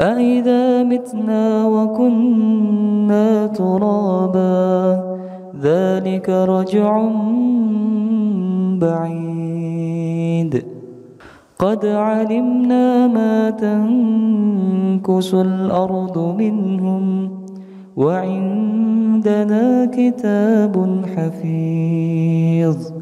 أئذا متنا وكنا ترابا ذلك رجع بعيد. قد علمنا ما تنكس الأرض منهم وعندنا كتاب حفيظ.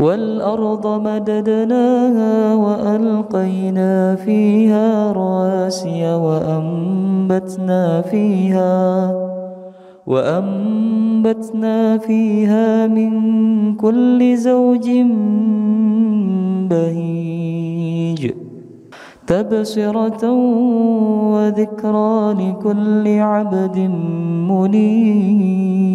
والأرض مددناها وألقينا فيها رواسي وأنبتنا فيها وأنبتنا فيها من كل زوج بهيج تبصرة وذكرى لكل عبد منيب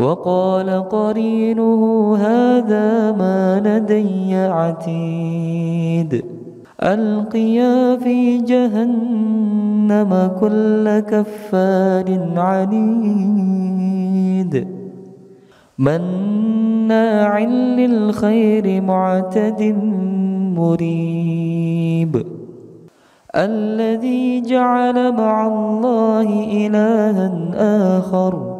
وقال قرينه هذا ما لدي عتيد. ألقيا في جهنم كل كفار عنيد. مناع للخير معتد مريب. الذي جعل مع الله إلها آخر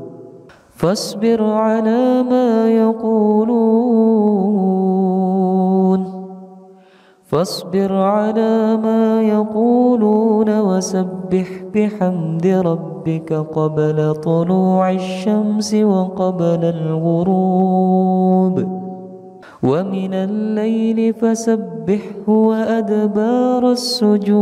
فاصبر على ما يقولون. فاصبر على ما يقولون وسبح بحمد ربك قبل طلوع الشمس وقبل الغروب. ومن الليل فسبحه وأدبار السجود.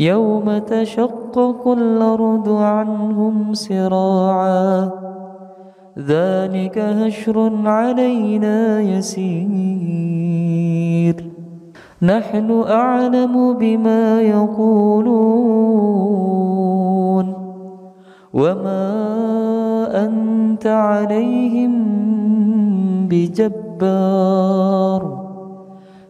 يوم تشقق الأرض عنهم سراعا. ذلك هشر علينا يسير. نحن أعلم بما يقولون. وما أنت عليهم بجبار.